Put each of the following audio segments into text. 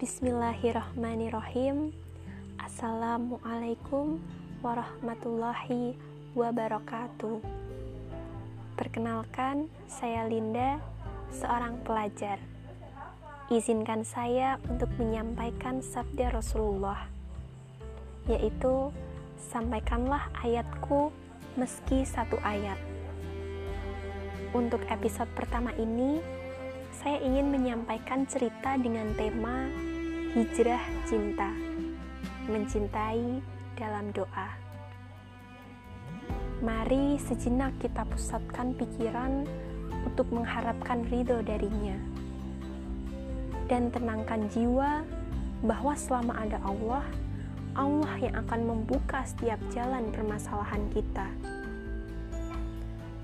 Bismillahirrahmanirrahim. Assalamualaikum warahmatullahi wabarakatuh. Perkenalkan, saya Linda, seorang pelajar. Izinkan saya untuk menyampaikan sabda Rasulullah, yaitu sampaikanlah ayatku meski satu ayat. Untuk episode pertama ini, saya ingin menyampaikan cerita dengan tema hijrah cinta, mencintai dalam doa. Mari sejenak kita pusatkan pikiran untuk mengharapkan ridho darinya, dan tenangkan jiwa bahwa selama ada Allah, Allah yang akan membuka setiap jalan permasalahan kita.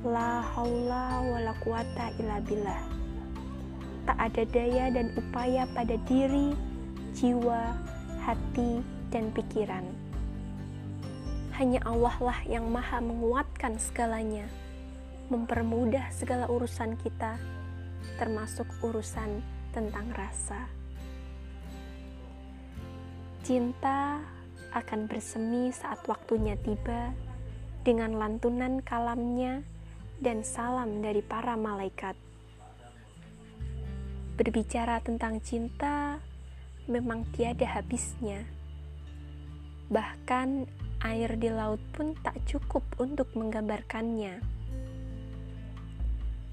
La haula wa la quwata illa billah tak ada daya dan upaya pada diri, jiwa, hati, dan pikiran. Hanya Allah lah yang maha menguatkan segalanya, mempermudah segala urusan kita, termasuk urusan tentang rasa. Cinta akan bersemi saat waktunya tiba dengan lantunan kalamnya dan salam dari para malaikat. Berbicara tentang cinta memang tiada habisnya. Bahkan air di laut pun tak cukup untuk menggambarkannya.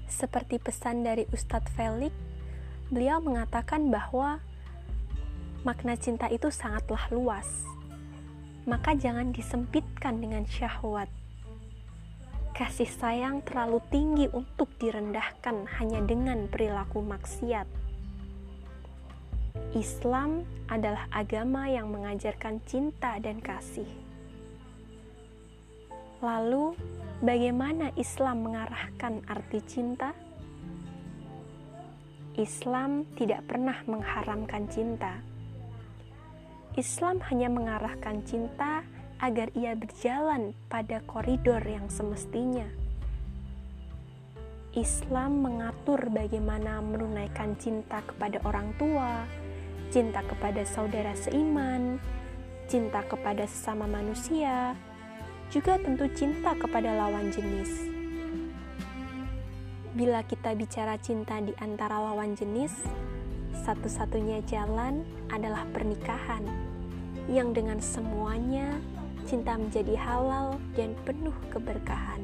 Seperti pesan dari Ustadz Felix, beliau mengatakan bahwa makna cinta itu sangatlah luas. Maka jangan disempitkan dengan syahwat. Kasih sayang terlalu tinggi untuk direndahkan hanya dengan perilaku maksiat. Islam adalah agama yang mengajarkan cinta dan kasih. Lalu, bagaimana Islam mengarahkan arti cinta? Islam tidak pernah mengharamkan cinta. Islam hanya mengarahkan cinta agar ia berjalan pada koridor yang semestinya. Islam mengatur bagaimana menunaikan cinta kepada orang tua, cinta kepada saudara seiman, cinta kepada sesama manusia, juga tentu cinta kepada lawan jenis. Bila kita bicara cinta di antara lawan jenis, satu-satunya jalan adalah pernikahan, yang dengan semuanya cinta menjadi halal dan penuh keberkahan.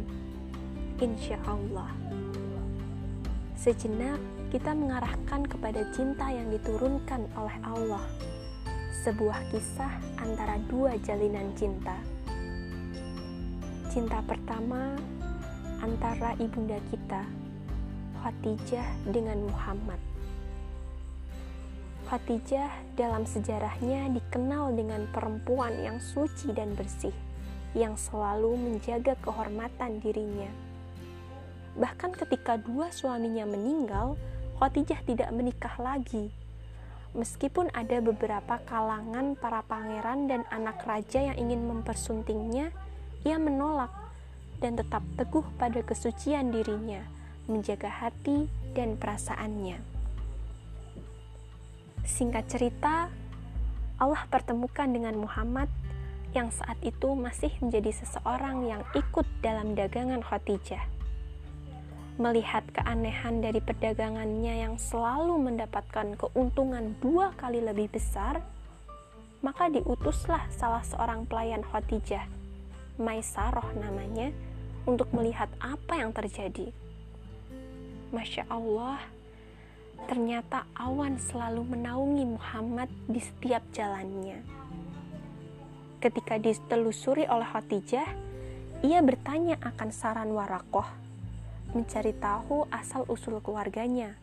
Insya Allah. Sejenak kita mengarahkan kepada cinta yang diturunkan oleh Allah. Sebuah kisah antara dua jalinan cinta. Cinta pertama antara ibunda kita, Khadijah dengan Muhammad. Khadijah dalam sejarahnya dikenal dengan perempuan yang suci dan bersih, yang selalu menjaga kehormatan dirinya. Bahkan ketika dua suaminya meninggal, Khadijah tidak menikah lagi. Meskipun ada beberapa kalangan para pangeran dan anak raja yang ingin mempersuntingnya, ia menolak dan tetap teguh pada kesucian dirinya, menjaga hati dan perasaannya. Singkat cerita, Allah pertemukan dengan Muhammad yang saat itu masih menjadi seseorang yang ikut dalam dagangan Khadijah. Melihat keanehan dari perdagangannya yang selalu mendapatkan keuntungan dua kali lebih besar, maka diutuslah salah seorang pelayan Khadijah, Maisaroh namanya, untuk melihat apa yang terjadi. Masya Allah, Ternyata awan selalu menaungi Muhammad di setiap jalannya. Ketika ditelusuri oleh Khadijah, ia bertanya akan saran Warakoh, mencari tahu asal-usul keluarganya,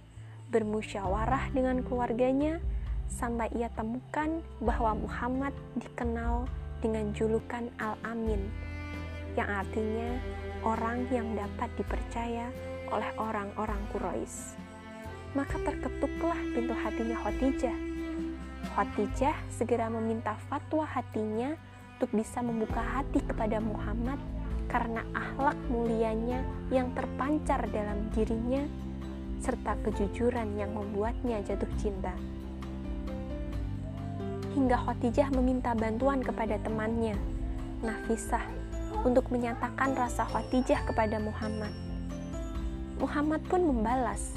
bermusyawarah dengan keluarganya, sampai ia temukan bahwa Muhammad dikenal dengan julukan Al-Amin, yang artinya orang yang dapat dipercaya oleh orang-orang Quraisy maka terketuklah pintu hatinya Khadijah. Khadijah segera meminta fatwa hatinya untuk bisa membuka hati kepada Muhammad karena akhlak mulianya yang terpancar dalam dirinya serta kejujuran yang membuatnya jatuh cinta. hingga Khadijah meminta bantuan kepada temannya, Nafisah, untuk menyatakan rasa Khadijah kepada Muhammad. Muhammad pun membalas,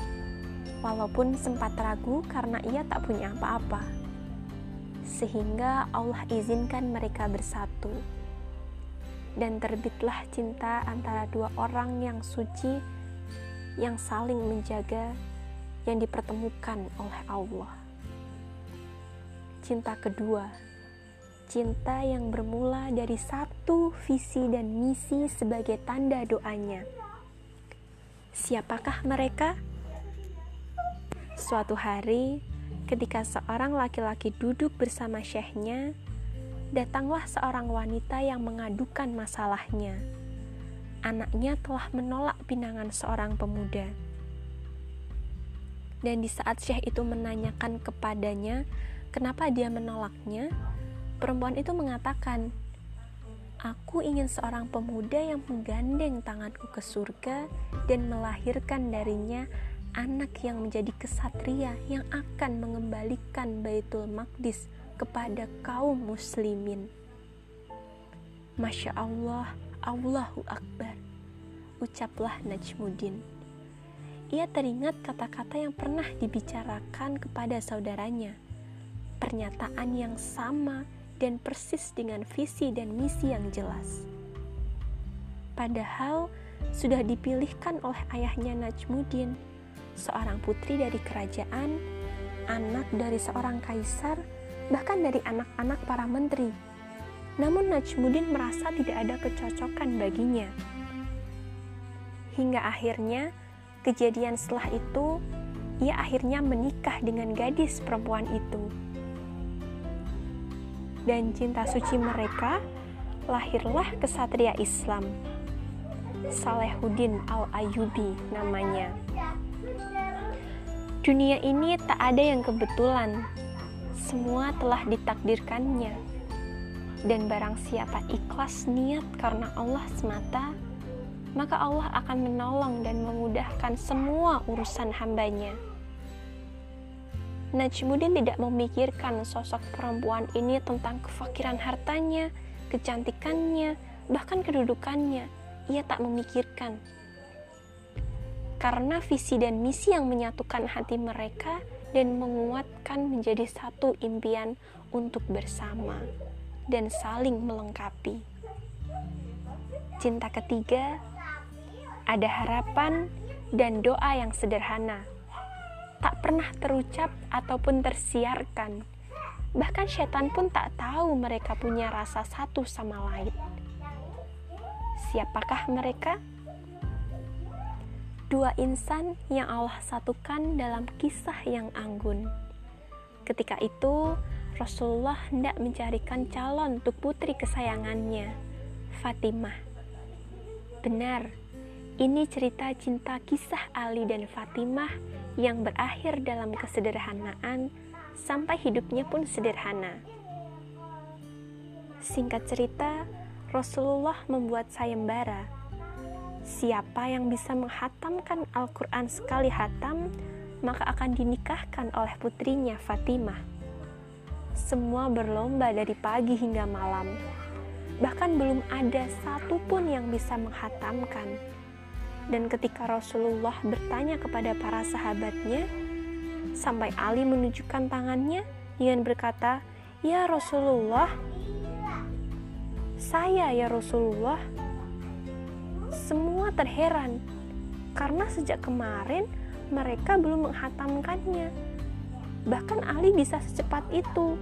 walaupun sempat ragu karena ia tak punya apa-apa. Sehingga Allah izinkan mereka bersatu. Dan terbitlah cinta antara dua orang yang suci yang saling menjaga yang dipertemukan oleh Allah. Cinta kedua, cinta yang bermula dari satu visi dan misi sebagai tanda doanya. Siapakah mereka? Suatu hari, ketika seorang laki-laki duduk bersama syekhnya, datanglah seorang wanita yang mengadukan masalahnya. Anaknya telah menolak pinangan seorang pemuda. Dan di saat syekh itu menanyakan kepadanya kenapa dia menolaknya, perempuan itu mengatakan, Aku ingin seorang pemuda yang menggandeng tanganku ke surga dan melahirkan darinya anak yang menjadi kesatria yang akan mengembalikan Baitul Maqdis kepada kaum muslimin. Masya Allah, Allahu Akbar, ucaplah Najmuddin. Ia teringat kata-kata yang pernah dibicarakan kepada saudaranya. Pernyataan yang sama dan persis dengan visi dan misi yang jelas. Padahal sudah dipilihkan oleh ayahnya Najmuddin seorang putri dari kerajaan, anak dari seorang kaisar, bahkan dari anak-anak para menteri. Namun Najmuddin merasa tidak ada kecocokan baginya. Hingga akhirnya, kejadian setelah itu, ia akhirnya menikah dengan gadis perempuan itu. Dan cinta suci mereka, lahirlah kesatria Islam. Salehuddin Al-Ayubi namanya. Dunia ini tak ada yang kebetulan, semua telah ditakdirkannya. Dan barang siapa ikhlas niat karena Allah semata, maka Allah akan menolong dan memudahkan semua urusan hambanya. Najmuddin tidak memikirkan sosok perempuan ini tentang kefakiran hartanya, kecantikannya, bahkan kedudukannya. Ia tak memikirkan karena visi dan misi yang menyatukan hati mereka dan menguatkan menjadi satu impian untuk bersama dan saling melengkapi. Cinta ketiga ada harapan dan doa yang sederhana, tak pernah terucap ataupun tersiarkan. Bahkan setan pun tak tahu mereka punya rasa satu sama lain. Siapakah mereka? Dua insan yang Allah satukan dalam kisah yang anggun. Ketika itu, Rasulullah hendak mencarikan calon untuk putri kesayangannya, Fatimah. Benar, ini cerita cinta kisah Ali dan Fatimah yang berakhir dalam kesederhanaan sampai hidupnya pun sederhana. Singkat cerita, Rasulullah membuat sayembara Siapa yang bisa menghatamkan Al-Quran sekali hatam, maka akan dinikahkan oleh putrinya Fatimah. Semua berlomba dari pagi hingga malam. Bahkan belum ada satupun yang bisa menghatamkan. Dan ketika Rasulullah bertanya kepada para sahabatnya, sampai Ali menunjukkan tangannya dengan berkata, "Ya Rasulullah, saya ya Rasulullah." Semua terheran karena sejak kemarin mereka belum menghatamkannya. Bahkan Ali bisa secepat itu.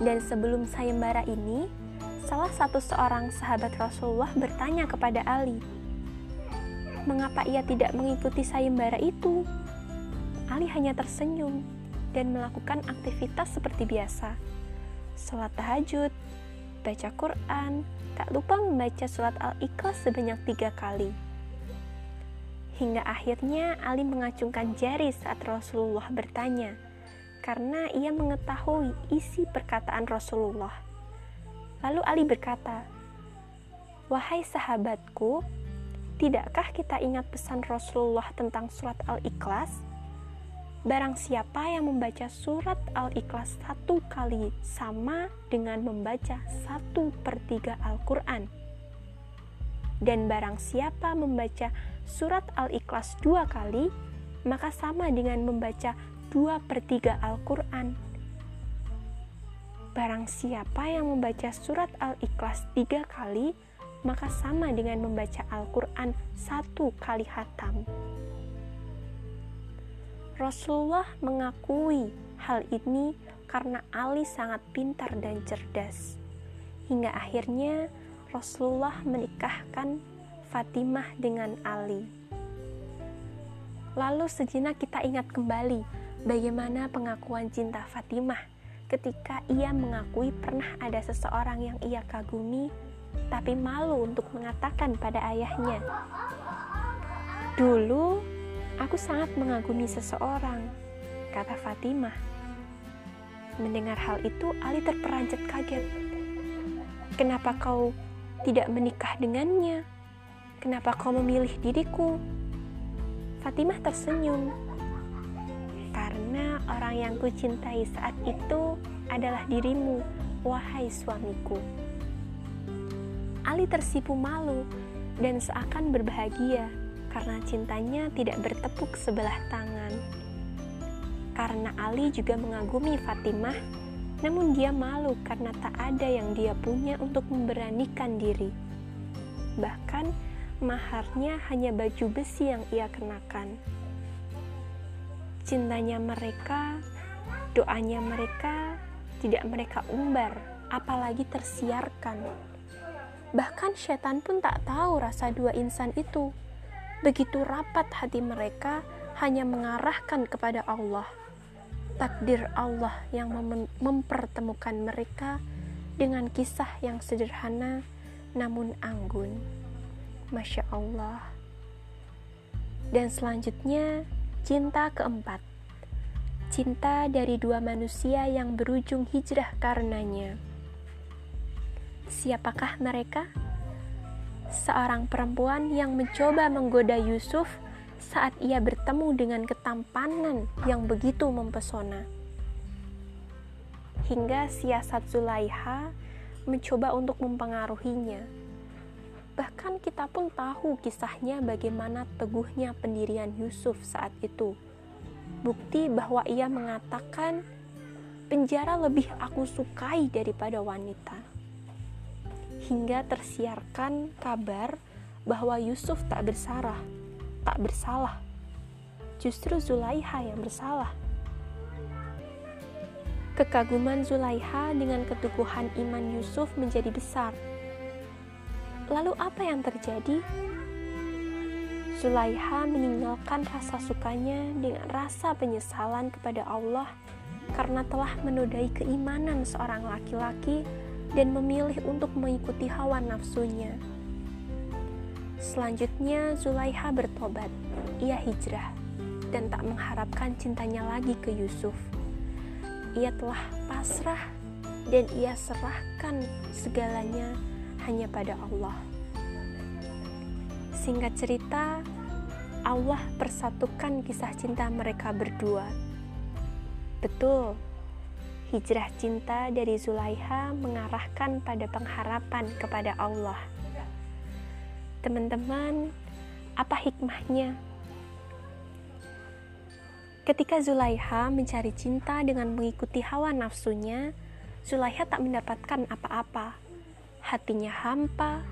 Dan sebelum sayembara ini, salah satu seorang sahabat Rasulullah bertanya kepada Ali, "Mengapa ia tidak mengikuti sayembara itu?" Ali hanya tersenyum dan melakukan aktivitas seperti biasa. Salat tahajud, baca Quran, tak lupa membaca surat Al-Ikhlas sebanyak tiga kali. Hingga akhirnya Ali mengacungkan jari saat Rasulullah bertanya, karena ia mengetahui isi perkataan Rasulullah. Lalu Ali berkata, Wahai sahabatku, tidakkah kita ingat pesan Rasulullah tentang surat Al-Ikhlas? Barang siapa yang membaca surat Al-Ikhlas satu kali sama dengan membaca satu per tiga Al-Quran. Dan barang siapa membaca surat Al-Ikhlas dua kali, maka sama dengan membaca dua per tiga Al-Quran. Barang siapa yang membaca surat Al-Ikhlas tiga kali, maka sama dengan membaca Al-Quran satu kali hatam. Rasulullah mengakui hal ini karena Ali sangat pintar dan cerdas. Hingga akhirnya Rasulullah menikahkan Fatimah dengan Ali. Lalu sejenak kita ingat kembali bagaimana pengakuan cinta Fatimah ketika ia mengakui pernah ada seseorang yang ia kagumi tapi malu untuk mengatakan pada ayahnya. Dulu Aku sangat mengagumi seseorang, kata Fatimah. Mendengar hal itu, Ali terperanjat kaget. Kenapa kau tidak menikah dengannya? Kenapa kau memilih diriku? Fatimah tersenyum. Karena orang yang kucintai saat itu adalah dirimu, wahai suamiku. Ali tersipu malu dan seakan berbahagia karena cintanya tidak bertepuk sebelah tangan. Karena Ali juga mengagumi Fatimah, namun dia malu karena tak ada yang dia punya untuk memberanikan diri. Bahkan maharnya hanya baju besi yang ia kenakan. Cintanya mereka, doanya mereka tidak mereka umbar, apalagi tersiarkan. Bahkan setan pun tak tahu rasa dua insan itu begitu rapat hati mereka hanya mengarahkan kepada Allah. Takdir Allah yang mem mempertemukan mereka dengan kisah yang sederhana namun anggun. Masya Allah. Dan selanjutnya, cinta keempat. Cinta dari dua manusia yang berujung hijrah karenanya. Siapakah mereka? Seorang perempuan yang mencoba menggoda Yusuf saat ia bertemu dengan ketampanan yang begitu mempesona. Hingga siasat Zulaiha mencoba untuk mempengaruhinya. Bahkan kita pun tahu kisahnya bagaimana teguhnya pendirian Yusuf saat itu. Bukti bahwa ia mengatakan, penjara lebih aku sukai daripada wanita hingga tersiarkan kabar bahwa Yusuf tak bersalah, tak bersalah. Justru Zulaiha yang bersalah. Kekaguman Zulaiha dengan ketukuhan iman Yusuf menjadi besar. Lalu apa yang terjadi? Zulaiha meninggalkan rasa sukanya dengan rasa penyesalan kepada Allah karena telah menodai keimanan seorang laki-laki dan memilih untuk mengikuti hawa nafsunya. Selanjutnya, Zulaiha bertobat. Ia hijrah dan tak mengharapkan cintanya lagi ke Yusuf. Ia telah pasrah dan ia serahkan segalanya hanya pada Allah. Singkat cerita, Allah persatukan kisah cinta mereka berdua. Betul, Hijrah cinta dari Zulaiha mengarahkan pada pengharapan kepada Allah. Teman-teman, apa hikmahnya? Ketika Zulaiha mencari cinta dengan mengikuti hawa nafsunya, Zulaiha tak mendapatkan apa-apa. Hatinya hampa,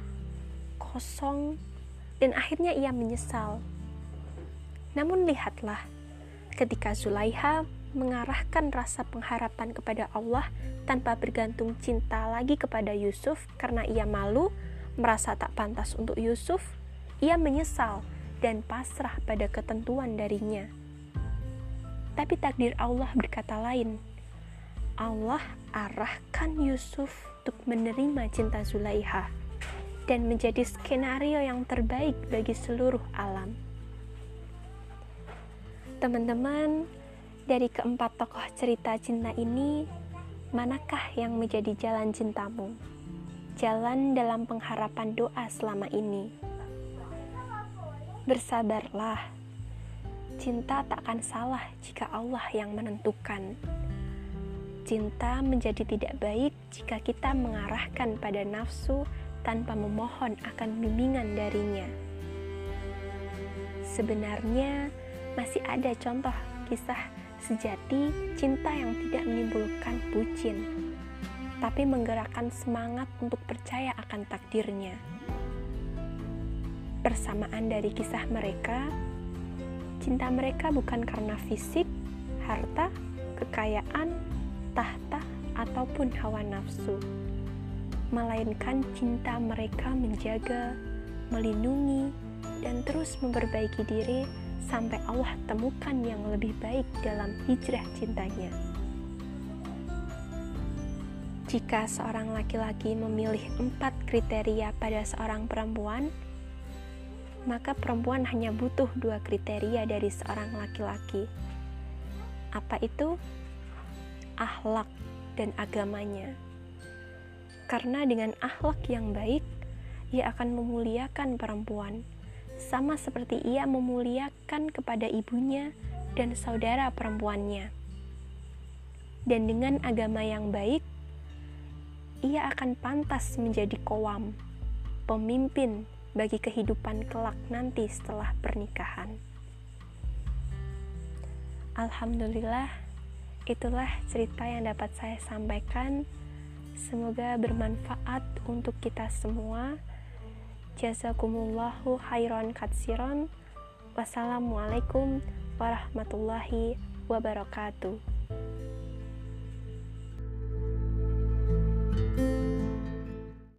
kosong, dan akhirnya ia menyesal. Namun lihatlah, ketika Zulaiha mengarahkan rasa pengharapan kepada Allah tanpa bergantung cinta lagi kepada Yusuf karena ia malu, merasa tak pantas untuk Yusuf, ia menyesal dan pasrah pada ketentuan darinya. Tapi takdir Allah berkata lain. Allah arahkan Yusuf untuk menerima cinta Zulaiha dan menjadi skenario yang terbaik bagi seluruh alam. Teman-teman, dari keempat tokoh cerita cinta ini, manakah yang menjadi jalan cintamu? Jalan dalam pengharapan doa selama ini. Bersabarlah. cinta tak akan salah jika Allah yang menentukan. Cinta menjadi tidak baik jika kita mengarahkan pada nafsu tanpa memohon akan bimbingan darinya. Sebenarnya, masih ada contoh kisah sejati cinta yang tidak menimbulkan bucin, tapi menggerakkan semangat untuk percaya akan takdirnya. Persamaan dari kisah mereka Cinta mereka bukan karena fisik, harta, kekayaan, tahta, ataupun hawa nafsu, melainkan cinta mereka menjaga, melindungi, dan terus memperbaiki diri sampai Allah temukan yang lebih baik dalam hijrah cintanya. Jika seorang laki-laki memilih empat kriteria pada seorang perempuan, maka perempuan hanya butuh dua kriteria dari seorang laki-laki. Apa itu? Akhlak dan agamanya. Karena dengan akhlak yang baik, ia akan memuliakan perempuan, sama seperti ia memuliakan kepada ibunya dan saudara perempuannya. Dan dengan agama yang baik, ia akan pantas menjadi kowam, pemimpin bagi kehidupan kelak nanti setelah pernikahan. Alhamdulillah, itulah cerita yang dapat saya sampaikan. Semoga bermanfaat untuk kita semua. Jazakumullahu khairan katsiron. Wassalamualaikum warahmatullahi wabarakatuh.